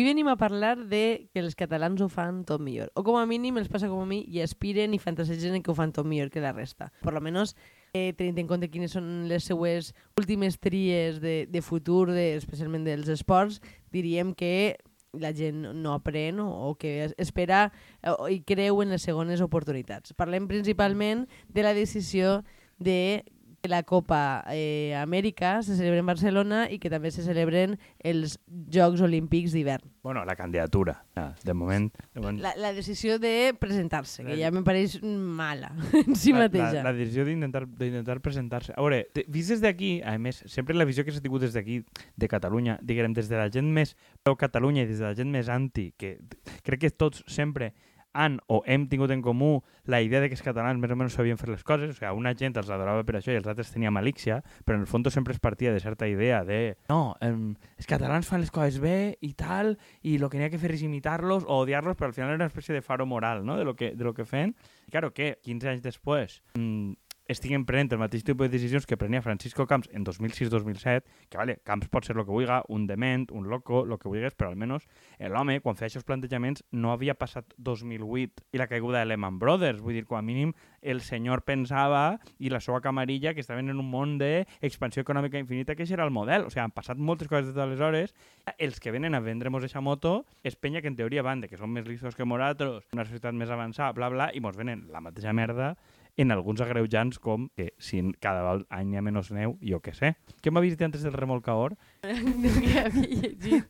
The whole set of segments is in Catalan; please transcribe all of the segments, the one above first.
Avui venim a parlar de que els catalans ho fan tot millor. O com a mínim els passa com a mi i aspiren i fantasegen que ho fan tot millor que la resta. Per lo menos eh, tenint en compte quines són les seues últimes tries de, de futur, de, especialment dels esports, diríem que la gent no aprèn o, que espera o, i creu en les segones oportunitats. Parlem principalment de la decisió de la Copa eh, Amèrica se celebra en Barcelona i que també se celebren els Jocs Olímpics d'hivern. Bueno, la candidatura, ja, de moment... De moment La, la decisió de presentar-se, que ja me pareix mala en si la, mateixa. la, la decisió d'intentar presentar-se. A veure, vist des d'aquí, a més, sempre la visió que s'ha tingut des d'aquí, de Catalunya, diguem, des de la gent més pro Catalunya i des de la gent més anti, que crec que tots sempre han o hem tingut en comú la idea de que els catalans més o menys sabien fer les coses, o sigui, una gent els adorava per això i els altres tenia malícia, però en el fons sempre es partia de certa idea de no, em, els catalans fan les coses bé i tal, i el que n'hi ha que fer és imitar-los o odiar-los, però al final era una espècie de faro moral no? de, lo que, de lo que feien. I claro que 15 anys després mm, estiguen prenent el mateix tipus de decisions que prenia Francisco Camps en 2006-2007, que vale, Camps pot ser el que vulgui, un dement, un loco, el que vulguis, però almenys l'home, quan feia aquests plantejaments, no havia passat 2008 i la caiguda de Lehman Brothers. Vull dir, com a mínim, el senyor pensava i la seva camarilla que estaven en un món d'expansió econòmica infinita, que era el model. O sigui, han passat moltes coses des d'aleshores. Els que venen a vendre-nos aquesta moto és penya que en teoria van de que són més listos que nosaltres, una societat més avançada, bla, bla, i mos venen la mateixa merda en alguns agreujants com que si cada any hi ha menys neu, jo què sé. Què m'ha vist antes del remolcador? no, que havia llegit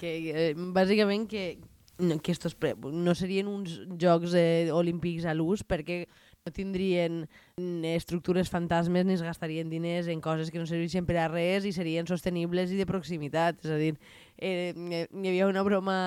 que eh, bàsicament que, no, que estos pre, no serien uns jocs eh, olímpics a l'ús perquè no tindrien estructures fantasmes ni es gastarien diners en coses que no serveixen per a res i serien sostenibles i de proximitat. És a dir, eh, hi havia una broma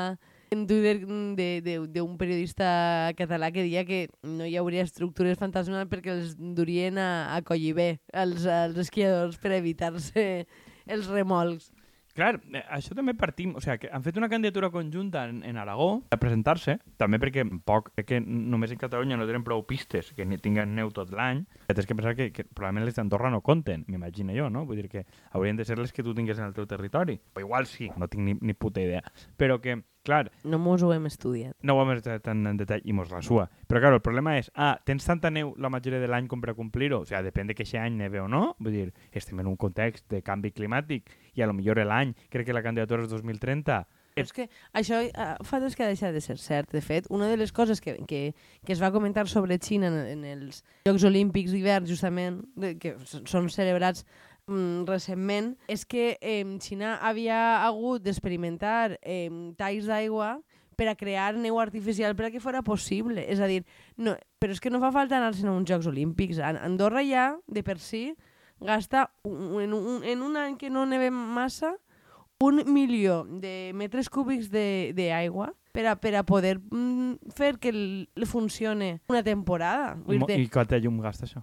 en Twitter d'un periodista català que deia que no hi hauria estructures fantasmes perquè els durien a, a collir bé els, els esquiadors per evitar-se els remolcs. Clar, eh, això també partim, o sigui, que han fet una candidatura conjunta en, en Aragó a presentar-se, també perquè poc, crec que només en Catalunya no tenen prou pistes que ni tinguen neu tot l'any, tens que pensar que, que probablement les d'Andorra no compten, m'imagino jo, no? Vull dir que haurien de ser les que tu tingues en el teu territori. O igual sí, no tinc ni, ni puta idea. Però que, clar, No mos ho hem estudiat. no ho hem estat tan en detall i mos la sua. Però, clar, el problema és, ah, tens tanta neu la majoria de l'any com per complir-ho? O sigui, depèn de que aquest any neve o no. Vull dir, estem en un context de canvi climàtic i a lo millor l'any, crec que la candidatura és 2030. Però és que això eh, fa temps que ha deixat de ser cert. De fet, una de les coses que, que, que es va comentar sobre Xina en, en els Jocs Olímpics d'hivern, justament, de, que són celebrats mm, recentment, és que eh, Xina havia hagut d'experimentar eh, talls d'aigua per a crear neu artificial per a que fora possible. És a dir, no, però és que no fa falta anar-se'n a uns Jocs Olímpics. An- Andorra ja, de per si, gasta un, en, un, en un any que no neve massa un milió de metres cúbics d'aigua per a, per a poder mm, fer que el, funcione una temporada. Vull Mo- dir, I quanta llum gasta això?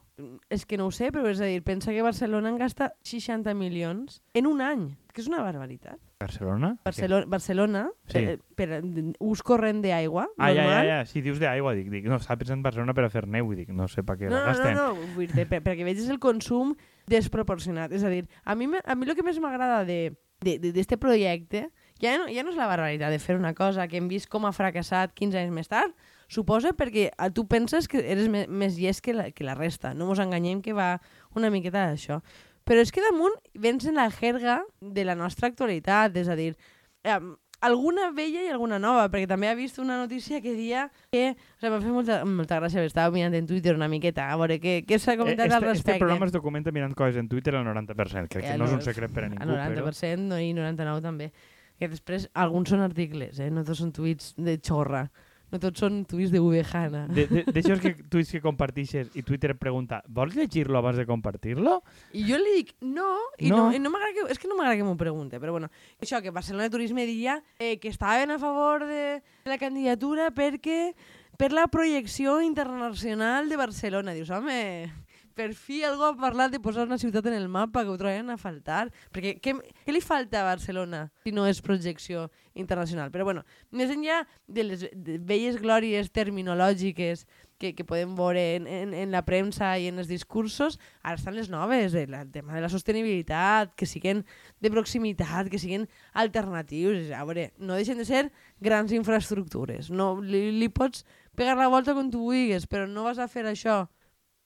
és que no ho sé, però és a dir, pensa que Barcelona en gasta 60 milions en un any, que és una barbaritat. Barcelona? Barcelona, Barcelona Sí. per, per a- ús corrent d'aigua, Ah, ja, ja, normal. ja. Sí, dius d'aigua. Dic, dic, no, estava pensant en Barcelona per a fer neu. i Dic, no sé per què No, la no, no, gasten. no, vull dir, per, perquè vegis el consum desproporcionat. És a dir, a mi, a mi el que més m'agrada de d'aquest projecte ja no, ja no és la barbaritat de fer una cosa que hem vist com ha fracassat 15 anys més tard, suposa perquè a tu penses que eres me, més llest que la, que la resta. No ens enganyem que va una miqueta d'això. Però és que damunt vens en la jerga de la nostra actualitat, és a dir, eh, alguna vella i alguna nova, perquè també he vist una notícia que dia que... O sigui, m'ha fet molta, molta gràcia, estava mirant en Twitter una miqueta, a veure què, què s'ha comentat este, al respecte. Este programa es documenta mirant coses en Twitter al 90%. Crec Eh, que no és un secret per a ningú, A 90% no, i 99 també. Que després alguns són articles, eh? no tots són tuits de xorra. No tots són tuits de. De- de- D'això que tuits que compartixes i Twitter pregunta vols llegir-lo abans de compartir-lo? I jo li dic, no, i No? no, i no m'agrada que, és que no m'agrada que m'ho pregunte, però bueno, això, que Barcelona Turisme diria eh, que estaven a favor de la candidatura perquè per la projecció internacional de Barcelona. Dius, home, per fi algú ha parlat de posar una ciutat en el mapa que ho troben a faltar. Perquè què, què li falta a Barcelona si no és projecció internacional? Però bueno, més enllà de les velles glòries terminològiques que, que podem veure en, en, en la premsa i en els discursos, ara estan les noves, el, el tema de la sostenibilitat, que siguen de proximitat, que siguen alternatius. A veure, no deixen de ser grans infraestructures. No, li, li pots pegar la volta com tu vulguis, però no vas a fer això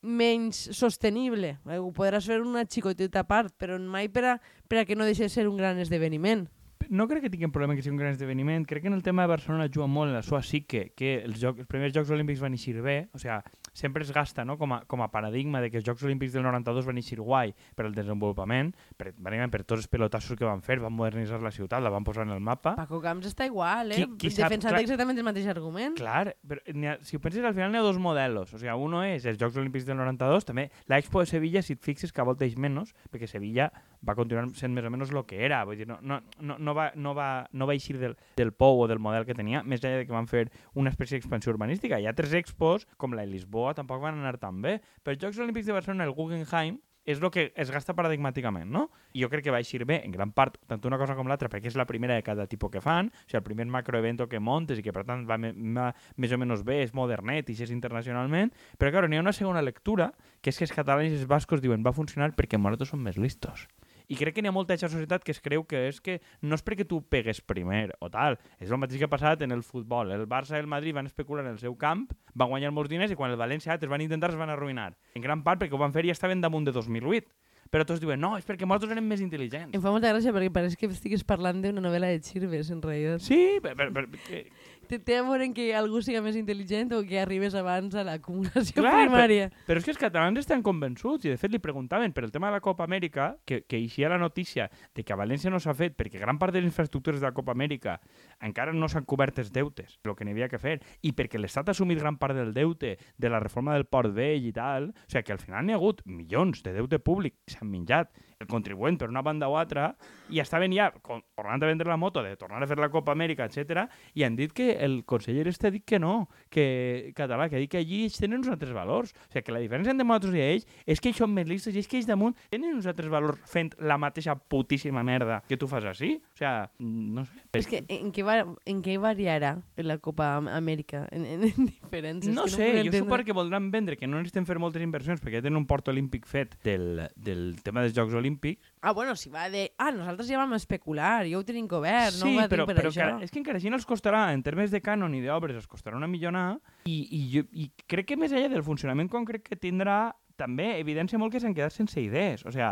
menys sostenible. Ho podràs fer una xicoteta part, però mai per a, per a que no deixi de ser un gran esdeveniment. No crec que tinguin problema que sigui un gran esdeveniment. Crec que en el tema de Barcelona juga molt en la sua psique, que els, joc, els primers Jocs Olímpics van eixir bé, o sigui, sempre es gasta no? com, a, com a paradigma de que els Jocs Olímpics del 92 van eixir guai per al desenvolupament, per, per tots els pelotassos que van fer, van modernitzar la ciutat, la van posar en el mapa. Paco Camps està igual, eh? Qui- qui sap- Defensant clar- exactament el mateix argument. Clar, però ha, si ho penses, al final n'hi ha dos modelos. O sigui, uno és els Jocs Olímpics del 92, també l'Expo de Sevilla, si et fixes, que volta és menys, perquè Sevilla va continuar sent més o menys el que era. Vull dir, no, no, no, va, no, va, no va eixir del, del POU o del model que tenia, més enllà de que van fer una espècie d'expansió urbanística. Hi ha tres expos, com la de Lisboa, tampoc van anar tan bé. Per els Jocs Olímpics de Barcelona, el Guggenheim, és el que es gasta paradigmàticament, no? I jo crec que va eixir bé, en gran part, tant una cosa com l'altra, perquè és la primera de cada tipus que fan, o sigui, el primer macroevento que montes i que, per tant, va, va més o menys bé, és modernet i és internacionalment, però, clar, n'hi ha una segona lectura, que és que els catalans i els bascos diuen va funcionar perquè nosaltres som més listos. I crec que n'hi ha molta d'aquesta societat que es creu que és que no és perquè tu pegues primer o tal, és el mateix que ha passat en el futbol. El Barça i el Madrid van especular en el seu camp, van guanyar molts diners i quan el València altres van intentar es van arruïnar. En gran part perquè ho van fer i ja estaven damunt de 2008. Però tots diuen, no, és perquè nosaltres érem més intel·ligents. Em fa molta gràcia perquè pareix que estigues parlant d'una novel·la de Chirves, en realitat. Sí, per, per, per, que- Té, a veure que algú siga més intel·ligent o que arribes abans a l'acumulació Clar, primària. Però és que els catalans estan convençuts i de fet li preguntaven per el tema de la Copa Amèrica que, que eixia la notícia de que a València no s'ha fet perquè gran part de les infraestructures de la Copa Amèrica encara no s'han cobert els deutes, el que n'hi havia que fer, i perquè l'Estat ha assumit gran part del deute de la reforma del Port Vell i tal, o sigui que al final n'hi ha hagut milions de deute públic que s'han menjat el contribuent per una banda o altra i estaven ja con- tornant a vendre la moto de tornar a fer la Copa Amèrica, etc i han dit que el conseller este ha dit que no, que català, que ha dit que allí ells tenen uns altres valors. O sigui, que la diferència entre nosaltres i ells és que ells són més listos i és que ells damunt tenen uns altres valors fent la mateixa putíssima merda que tu fas així. O sigui, no sé. És que en què, va, en què variarà la Copa Am- Amèrica? En, en, en diferències? No que sé, puc jo suposo que voldran vendre que no necessiten fer moltes inversions perquè ja tenen un port olímpic fet del, del tema dels Jocs Olímpics. Ah, bueno, si va de... Ah, nosaltres ja vam especular, ja ho tenim cobert, no sí, ho va dir però, per però això. encara, és que encara així no els costarà, en termes de cànon i d'obres, els costarà una millonada i, i, jo, i crec que més enllà del funcionament concret que tindrà també evidència molt que s'han quedat sense idees. O sigui,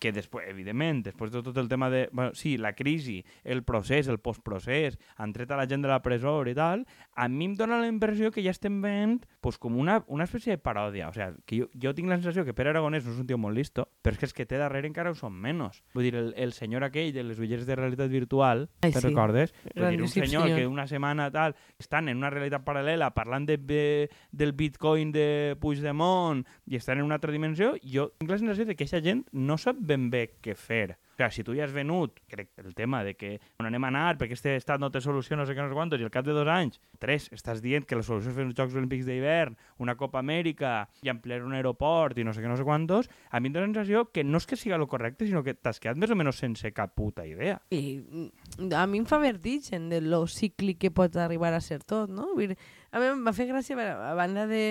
que després, evidentment, després de tot el tema de... Bueno, sí, la crisi, el procés, el postprocés, han tret a la gent de la presó i tal, a mi em dóna la impressió que ja estem veient pues, com una, una espècie de paròdia. O sigui, que jo, jo tinc la sensació que Pere Aragonès no és un tio molt listo, però és que els que té darrere encara ho són menys. Vull dir, el, el senyor aquell de les ulleres de realitat virtual, Ai, te'n sí. recordes? Vull dir, un senyor senyor. que una setmana tal estan en una realitat paral·lela parlant de, de, del bitcoin de Puigdemont i estan en una altra dimensió, jo tinc la sensació de que aquesta gent no sap ben bé què fer. Sigui, si tu ja has venut, crec, el tema de que on anem a anar perquè este estat no té solució, no sé què, no sé quantos, i al cap de dos anys, tres, estàs dient que la solució és fer uns Jocs Olímpics d'hivern, una Copa Amèrica i ampliar un aeroport i no sé què, no sé quantos, a mi em dóna la sensació que no és que siga lo correcte, sinó que t'has quedat més o menys sense cap puta idea. I mm, a mi em fa vertigen de lo cíclic que pot arribar a ser tot, no? A mi em va fer gràcia, a banda de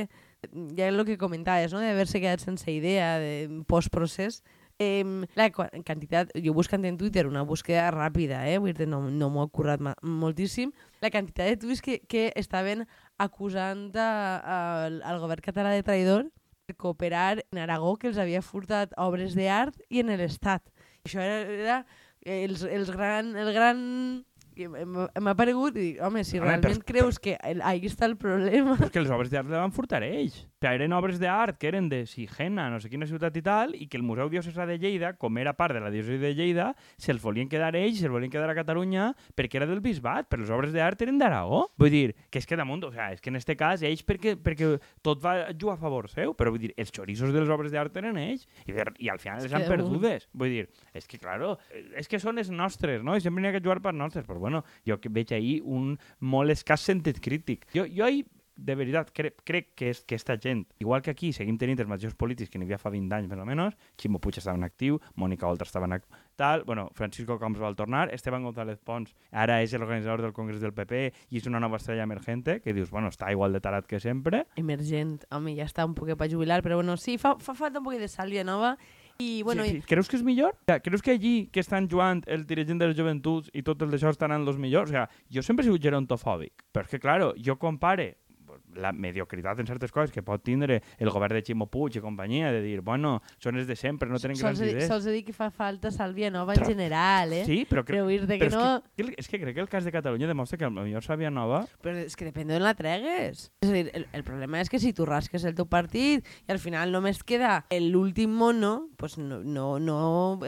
ja el que comentaves, no? d'haver-se quedat sense idea de postprocés, eh, la qua- quantitat, jo buscant en Twitter una búsqueda ràpida, eh? Vull dir, no, no m'ho ha currat moltíssim, la quantitat de tuits que, que estaven acusant a, a, al govern català de traïdor per cooperar en Aragó que els havia furtat obres d'art i en l'Estat. Això era, era els, els gran, el gran... M'ha m'ha paregut, i dic, home, si Home, realment però- creus que el- ahí està el problema... Però és que les obres d'art les van furtar ells. Sigui, eren obres d'art que eren de Sigena, no sé quina ciutat i tal, i que el Museu Diocesà de Lleida, com era part de la diòcesi de Lleida, se'ls volien quedar ells, se'ls volien quedar a Catalunya, perquè era del bisbat, però les obres d'art eren d'Aragó. Vull dir, que és que damunt, o sigui, és que en este cas ells perquè, perquè tot va jugar a favor seu, però vull dir, els xorissos de les obres d'art eren ells, i, i al final les han perdudes. Vull dir, és que, claro, és que són les nostres, no? I sempre n'hi ha que jugar per nostres, però bueno, jo veig ahir un molt escàs sentit crític. Jo, jo ahir de veritat, crec, crec que, és, que esta gent, igual que aquí seguim tenint els mateixos polítics que n'hi havia fa 20 anys més o menys, Ximo Puig estava en actiu, Mònica Oltra estava en actiu, tal, bueno, Francisco Camps va tornar, Esteban González Pons ara és l'organitzador del Congrés del PP i és una nova estrella emergente, que dius, bueno, està igual de tarat que sempre. Emergent, home, ja està un poquet per jubilar, però bueno, sí, fa, fa falta un poquet de sàlvia nova i, bueno, sí, sí. Creus que és millor? O sea, creus que allí que estan jugant el dirigent de les joventuts i tot el d'això estaran els millors? O sea, jo sempre he sigut gerontofòbic, però és que, claro, jo compare la mediocritat en certes coses que pot tindre el govern de Ximo Puig i companyia, de dir, bueno, són els de sempre, no tenen grans idees. Sols he dit que fa falta Sàlvia Nova en general, eh? Sí, però, però, que no... És que, és que crec que el cas de Catalunya demostra que el millor Sàlvia Nova... Però és que depèn d'on la tregues. És a dir, el, el problema és que si tu rasques el teu partit i al final només queda l'últim mono, pues no, no, no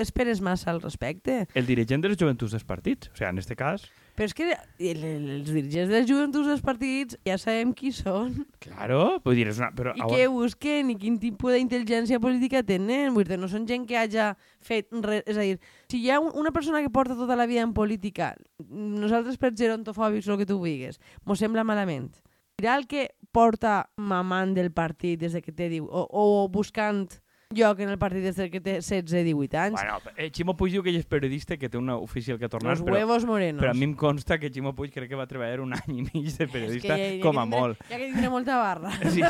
esperes massa al respecte. El dirigent dels joventuts dels partits, o sigui, en este cas... Però és que els dirigents dels joventuts dels partits ja sabem qui són. Claro, vull dir, és una... Però, I què busquen i quin tipus d'intel·ligència política tenen. Vull dir, no són gent que hagi fet res. És a dir, si hi ha una persona que porta tota la vida en política, nosaltres per gerontofòbics, el que tu digues, mos sembla malament. Dirà el que porta mamant del partit des de que té diu, o, o buscant lloc en el partit des que té 16-18 anys. Bueno, eh, Ximo Puig diu que ell és periodista, que té una oficial que ha tornat, Los però, huevos morenos. però a mi em consta que Ximo Puig crec que va treballar un any i mig de periodista, ja, ja com a tindré, molt. Ja que tindré molta barra. Sí,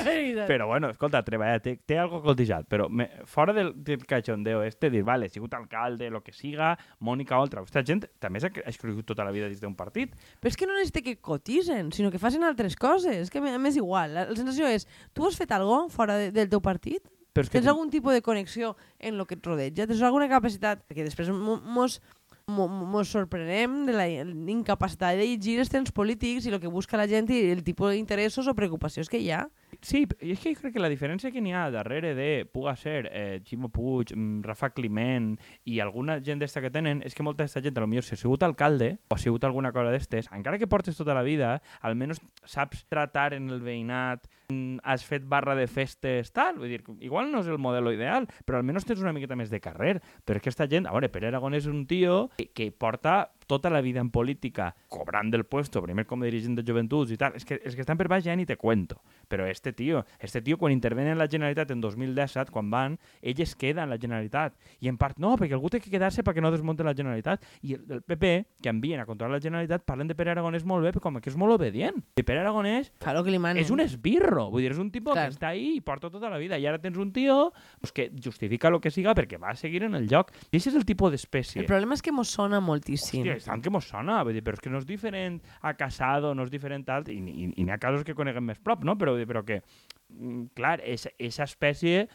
però bueno, escolta, treballar, té, té algo coltijat, però me, fora del, del cachondeo este, dir, vale, he sigut alcalde, lo que siga, Mònica Oltra, aquesta gent també s'ha escollit tota la vida dins d'un partit. Però és que no necessita que cotitzen, sinó que facin altres coses, és que a més igual. La, la sensació és, tu has fet alguna fora de, del teu partit? Però és que Tens algun tipus de connexió en el que et rodeja? Tens alguna capacitat? Perquè després mos, mos sorprenem de la incapacitat de llegir els temps polítics i el que busca la gent i el tipus d'interessos o preocupacions que hi ha. Sí, i és que crec que la diferència que n'hi ha darrere de puga ser eh, Ximo Puig, mm, Rafa Climent i alguna gent d'esta que tenen és que molta d'aquesta gent, potser si ha sigut alcalde o ha sigut alguna cosa d'estes, encara que portes tota la vida, almenys saps tratar en el veïnat, has fet barra de festes, tal, vull dir, igual no és el model ideal, però almenys tens una miqueta més de carrer. Però és que aquesta gent, a veure, Pere Aragon és un tio que, que porta tota la vida en política cobrant del puesto, primer com a dirigent de joventuts i tal, és que, és que estan per baix ja ni te cuento. Però este tio, este tio quan intervenen en la Generalitat en 2017, quan van, ell es queda en la Generalitat. I en part no, perquè algú té que quedar-se perquè no desmunte la Generalitat. I el, el PP, que envien a controlar la Generalitat, parlen de Pere Aragonès molt bé, com que és molt obedient. I Pere Aragonès claro que li és un esbirro, vull dir, és un tipus Clar. que està ahí i porta tota la vida. I ara tens un tio pues, que justifica el que siga perquè va a seguir en el lloc. I aquest és el tipus d'espècie. El problema és que mos sona moltíssim. Hòstia, tant que mos sona, vull dir, però és que no és diferent a Casado, no és diferent alt, i, i, i n'hi ha casos que coneguem més prop, no? Però, però que, mm, clar, aquesta espècie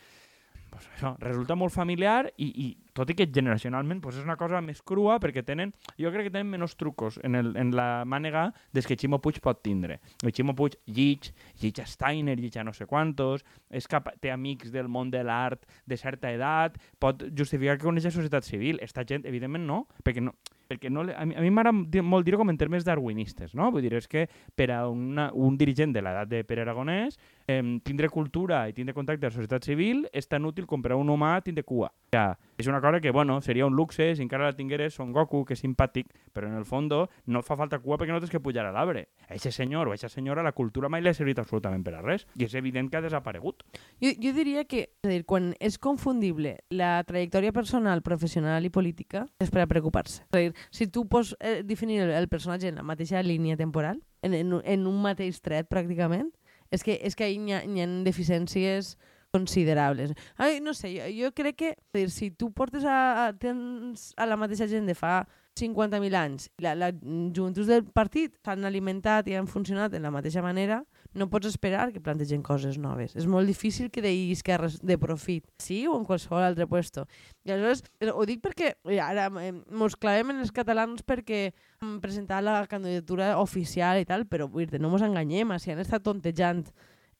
pues això, resulta molt familiar i, i tot i que generacionalment pues és una cosa més crua perquè tenen, jo crec que tenen menys trucos en, el, en la mànega des que Ximo Puig pot tindre. El Ximo Puig llig, llig a Steiner, llig a no sé quantos, és cap, té amics del món de l'art de certa edat, pot justificar que coneix la societat civil. Esta gent, evidentment, no, perquè no, perquè no, a mi, a mi m'agrada molt dir-ho com en termes darwinistes, no? Vull dir, és que per a una, un dirigent de l'edat de Pere Aragonès, eh, tindre cultura i tindre contacte amb la societat civil és tan útil com per a un humà tindre cua. Ja, és una cosa que, bueno, seria un luxe si encara la tingueres Son Goku, que és simpàtic, però en el fons no fa falta cua perquè no tens que pujar a l'arbre. A aquest senyor o a aquesta senyora la cultura mai l'ha servit absolutament per a res i és evident que ha desaparegut. Jo, jo diria que, és a dir, quan és confundible la trajectòria personal, professional i política, és per a preocupar-se. És a dir, si tu pots eh, definir el, el personatge en la mateixa línia temporal, en, en, en un mateix tret pràcticament, és que, és que hi ha, hi ha deficiències considerables. Ai, no sé, jo, jo crec que dir, si tu portes a, a, tens a la mateixa gent de fa 50.000 anys la, la joventut del partit s'han alimentat i han funcionat de la mateixa manera, no pots esperar que plantegen coses noves. És molt difícil que deis que de profit, sí o en qualsevol altre puesto. I aleshores, ho dic perquè ara mos clavem en els catalans perquè han presentat la candidatura oficial i tal, però dir, no mos enganyem, si han estat tontejant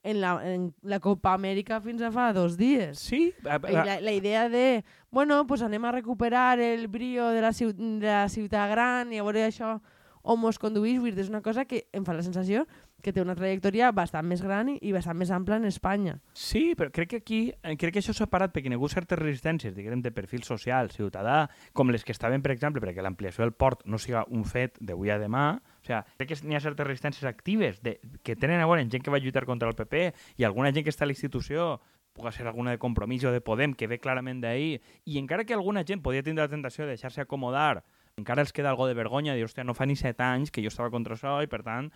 en la, en la Copa Amèrica fins a fa dos dies. Sí. A, a, la, la idea de, bueno, pues anem a recuperar el brio de la, ciut de la ciutat gran i a veure això on mos conduïs, és una cosa que em fa la sensació que té una trajectòria bastant més gran i, i bastant més ampla en Espanya. Sí, però crec que aquí, eh, crec que això s'ha parat perquè hi ha hagut certes resistències, diguem, de perfil social, ciutadà, com les que estaven, per exemple, perquè l'ampliació del port no siga un fet d'avui a demà, O sigui, crec que n'hi ha certes resistències actives de, que tenen a veure amb gent que va lluitar contra el PP i alguna gent que està a la institució pugui ser alguna de compromís o de Podem, que ve clarament d'ahir, i encara que alguna gent podia tindre la tentació de deixar-se acomodar, encara els queda algo de vergonya, dir, hòstia, no fa ni set anys que jo estava contra això i, per tant,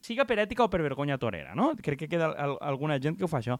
siga per ètica o per vergonya torera, no? Crec que queda al alguna gent que ho fa això.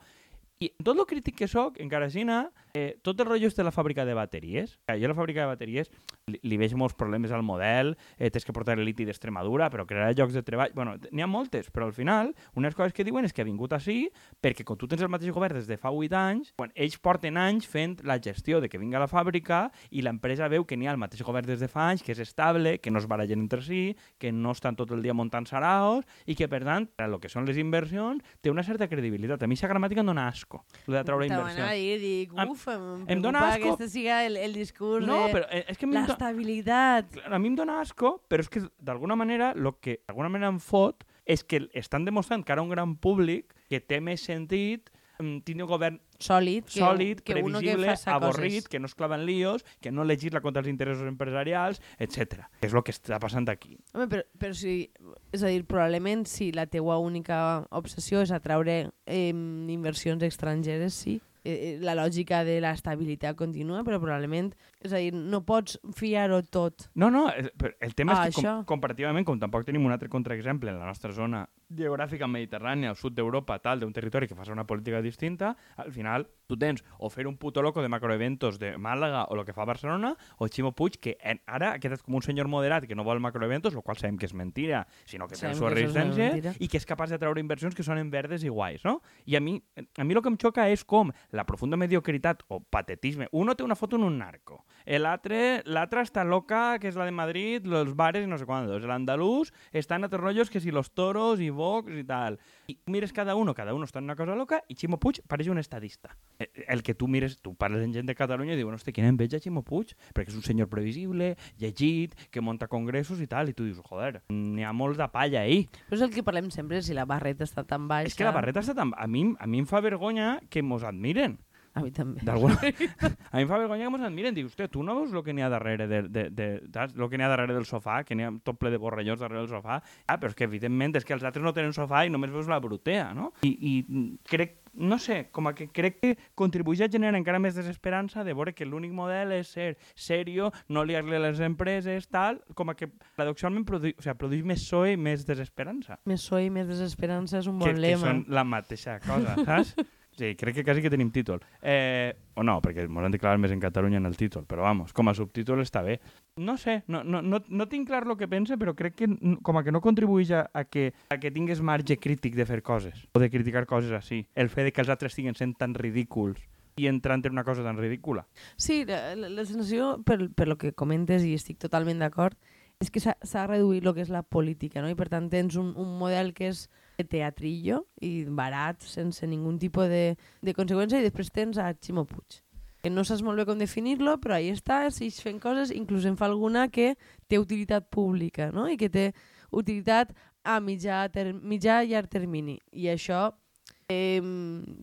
I tot el crític que sóc, encara aixina, eh, tot el rotllo és de la fàbrica de bateries. Jo a la fàbrica de bateries li, li veig molts problemes al model, eh, tens que portar el liti d'Extremadura, però crearà llocs de treball... bueno, n'hi ha moltes, però al final, unes coses que diuen és que ha vingut així perquè com tu tens el mateix govern des de fa 8 anys, quan ells porten anys fent la gestió de que vinga a la fàbrica i l'empresa veu que n'hi ha el mateix govern des de fa anys, que és estable, que no es barallen entre si, que no estan tot el dia muntant saraos i que, per tant, el que són les inversions, té una certa credibilitat. A mi aquesta gramàtica em dona asco, lo de treure inversions. a dir, dic, Em- uf, em, em dona asco. que este siga el, el discurs No, de però eh, és que do- l'estabilitat. Clar, a mi em dona asco, però és que d'alguna manera el que d'alguna manera em fot és que estan demostrant que ara un gran públic que té més sentit mm, tindre un govern Sòlid, que, sòlid, que que previsible, faça avorrit, coses. que no es clava en líos, que no legisla contra els interessos empresarials, etc. És el que està passant aquí. Home, però, però si, és a dir, probablement si la teua única obsessió és atraure eh, inversions estrangeres, sí. Eh, eh, la lògica de l'estabilitat continua, però probablement, és a dir, no pots fiar-ho tot. No, no, però el tema Ah, és que com, comparativament, com tampoc tenim un altre contraexemple en la nostra zona geogràfica mediterrània, al sud d'Europa, tal, d'un territori que fa una política distinta, al final tu tens o fer un puto loco de macroeventos de Màlaga o el que fa Barcelona, o Ximo Puig, que en, ara ha quedat com un senyor moderat que no vol macroeventos, el qual sabem que és mentira, sinó que té la Sabem això és una resistència, i que és capaç de treure inversions que sonen verdes i guais, no? I a mi, a mi el que em xoca és com la profunda mediocritat o patetisme. Uno té una foto en un narco, l'altre està loca, que és la de Madrid, los bares i no sé quantos. L'andalús està en altres rotllos que si los toros i Vox i tal. I mires cada uno, cada uno està en una cosa loca i Ximo Puig pareix un estadista. El que tu mires, tu parles amb gent de Catalunya i diuen, hosti, quina enveja Ximo Puig, perquè és un senyor previsible, llegit, que monta congressos i tal, i tu dius, joder, n'hi ha molts de palla ahí. Però és el que parlem sempre, si la barreta està tan baixa... És que la barreta està tan... A mi, a mi em fa vergonya que mos admiren. A mi també. A mi em fa vergonya que mos admiren. Dic, hòstia, tu no veus el que n'hi ha darrere de, de, de, saps? Lo que n'hi ha darrere del sofà, que n'hi ha tot ple de borrellons darrere del sofà. Ah, però és que evidentment és que els altres no tenen sofà i només veus la brutea, no? I, i crec, no sé, com a que crec que contribueix a generar encara més desesperança de veure que l'únic model és ser serio, no liar-li a les empreses, tal, com a que paradoxalment produï, o sigui, produeix més PSOE i més desesperança. Més so i més desesperança és un que, bon que lema. són la mateixa cosa, saps? Sí, crec que quasi que tenim títol. Eh, o no, perquè ens han declarat més en Catalunya en el títol, però vamos, com a subtítol està bé. No sé, no, no, no, no tinc clar el que pense, però crec que com a que no contribueix a, a, que, a que tingues marge crític de fer coses, o de criticar coses així. El fet de que els altres estiguen sent tan ridículs i entrant en una cosa tan ridícula. Sí, la, la, sensació, per, per lo que comentes, i estic totalment d'acord, és que s'ha reduït el que és la política, no? i per tant tens un, un model que és teatrillo i barat, sense ningun tipus de, de conseqüència, i després tens a Ximo Puig que no saps molt bé com definir-lo, però ahí està, segueix fent coses, inclús en fa alguna que té utilitat pública, no? i que té utilitat a mitjà, ter mitjà i llarg termini. I això eh,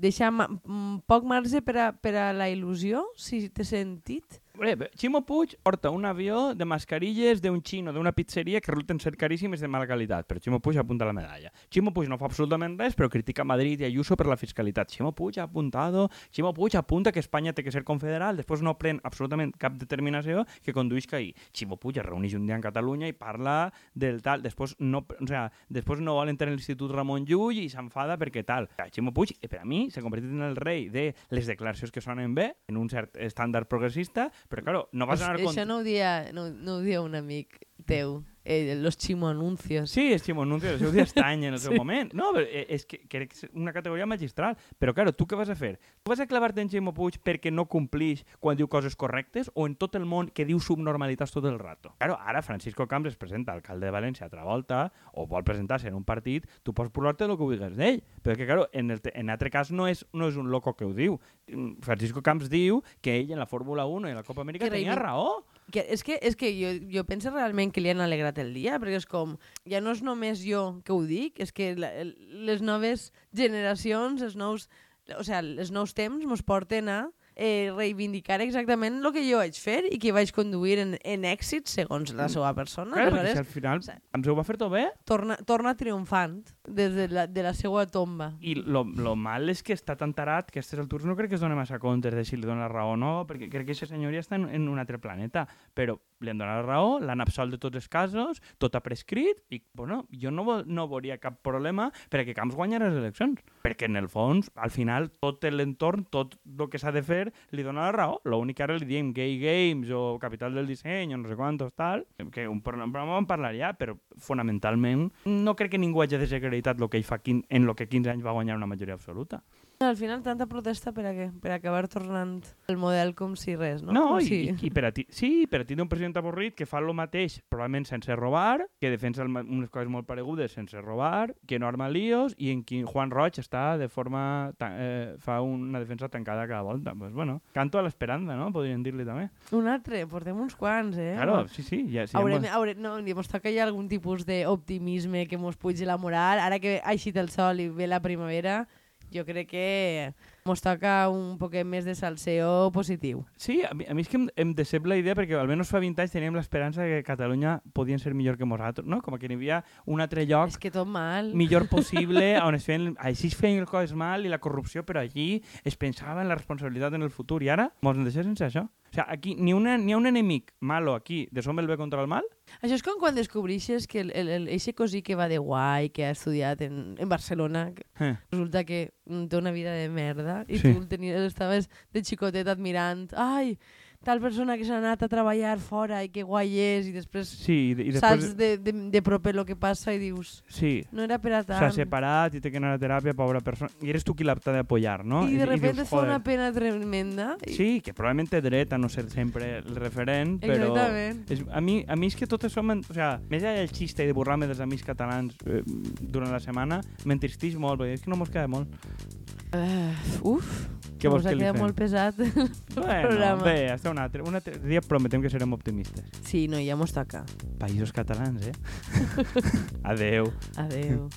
deixa ma mm, poc marge per a, per a la il·lusió, si té sentit. Bé, Ximo Puig porta un avió de mascarilles d'un xino, d'una pizzeria que resulten ser caríssimes de mala qualitat, però Ximo Puig apunta la medalla. Ximo Puig no fa absolutament res, però critica Madrid i Ayuso per la fiscalitat. Ximo Puig ha apuntado, Ximo Puig apunta que Espanya té que ser confederal, després no pren absolutament cap determinació que conduïsca que ahir. Ximo Puig es reuneix un dia en Catalunya i parla del tal, després no, o sea, després no vol entrar en l'Institut Ramon Llull i s'enfada perquè tal. Ximo Puig, eh, per a mi, s'ha convertit en el rei de les declaracions que sonen bé, en un cert estàndard progressista, però, claro, no vas anar Això contra... no ho dia, no, no ho dia un amic teu, eh, los Chimo anuncios. Sí, és Ximo Nuncio, el seu dia estany en el seu Sí. moment. No, però eh, és que que és una categoria magistral. Però, claro, tu què vas a fer? Tu vas a clavar-te en Ximo Puig perquè no complix quan diu coses correctes o en tot el món que diu subnormalitats tot el rato? Claro, ara Francisco Camps es presenta alcalde de València altra volta o vol presentar-se en un partit, tu pots parlar-te del que vulguis d'ell. Però que, claro, en, el, en altre cas no és, no és un loco que ho diu. Mm, Francisco Camps diu que ell en la Fórmula 1 i en la Copa Amèrica Que tenia raó. Que, és que, és que jo, jo penso realment que li han alegrat el dia, perquè és com, ja no és només jo que ho dic, és que la, les noves generacions, els nous, o sea, els nous temps mos porten a eh, reivindicar exactament el que jo vaig fer i que vaig conduir en, en èxit segons la seva persona. Clar, perquè si al final o sea- ens ho va fer tot bé. torna, torna triomfant des de la, de la seva tomba. i lo, lo mal és que està tan tarat que a aquestes altures no crec que es doni massa comptes de si li dona la raó o no, perquè crec que aquesta senyoria està en, en un altre planeta, però li han donat la raó, l'han absolt de tots els casos, tot ha prescrit, i bueno, jo no, no veuria cap problema perquè Camps guanyarà les eleccions, perquè en el fons, al final, tot l'entorn, tot el que s'ha de fer, li dona la raó. L'únic que ara li diem gay games o capital del disseny o no sé quantos, tal, que un programa en parlaria, però fonamentalment no crec que ningú hagi desacreditat el que ell fa quin, en el que 15 anys va guanyar una majoria absoluta. Al final, tanta protesta per a què? Per acabar tornant el model com si res, no? No, Com i, si... i, per a ti, sí, per a ti un president avorrit que fa el mateix, probablement sense robar, que defensa unes coses molt paregudes sense robar, que no arma líos, i en qui Juan Roig està de forma... ta- Eh, fa una defensa tancada cada volta. Pues bueno, canto a l'esperança, no? Podríem dir-li també. Un altre, portem uns quants, eh? Claro, sí, sí. Ja, sí Haurem, ja haurem, no, mos toca ja algun tipus d'optimisme que mos pugi la moral. Ara que ha eixit el sol i ve la primavera, jo crec que mos toca un poquet més de salseo positiu. Sí, a mi, a mi és que em, em decep la idea perquè almenys fa 20 anys teníem l'esperança que Catalunya podien ser millor que nosaltres, no? Com que n'hi havia un altre lloc És que tot mal. millor possible, on es feien, així es feien les coses mal i la corrupció, però allí es pensava en la responsabilitat en el futur. I ara mos en deixem sense això. O sigui, aquí ni, una, ni ha un enemic malo aquí de som el bé contra el mal, Això és com quan descobreixes que el, el, el, eixe cosí que va de guai, que ha estudiat en, en Barcelona, eh. resulta que té una vida de merda i Sí. tu el tenies, estaves de xicotet admirant ai, tal persona que s'ha anat a treballar fora i que guai és i després, sí, i, de- i saps després... de, de, de proper el que passa i dius Sí, no era per a s'ha tant separat i té que anar a teràpia, pobra persona. I eres tu qui l'ha d'apoyar, no? i de repente dius, fa una pena tremenda i... Sí, que probablement té dret a no ser sempre el referent, però... Exactament. És, a, mi, a mi és que totes som... O sea, més allà del xiste i de burlar-me dels amics catalans eh, durant la setmana, m'entristix molt, perquè és que no mos queda molt. Uh, uf, Què vols que li quedat fem? molt pesat Bueno, programa. bé, hasta un altre. Un altre dia prometem que serem optimistes. Sí, no, ja mos toca. Països catalans, eh? Adeu. Adeu.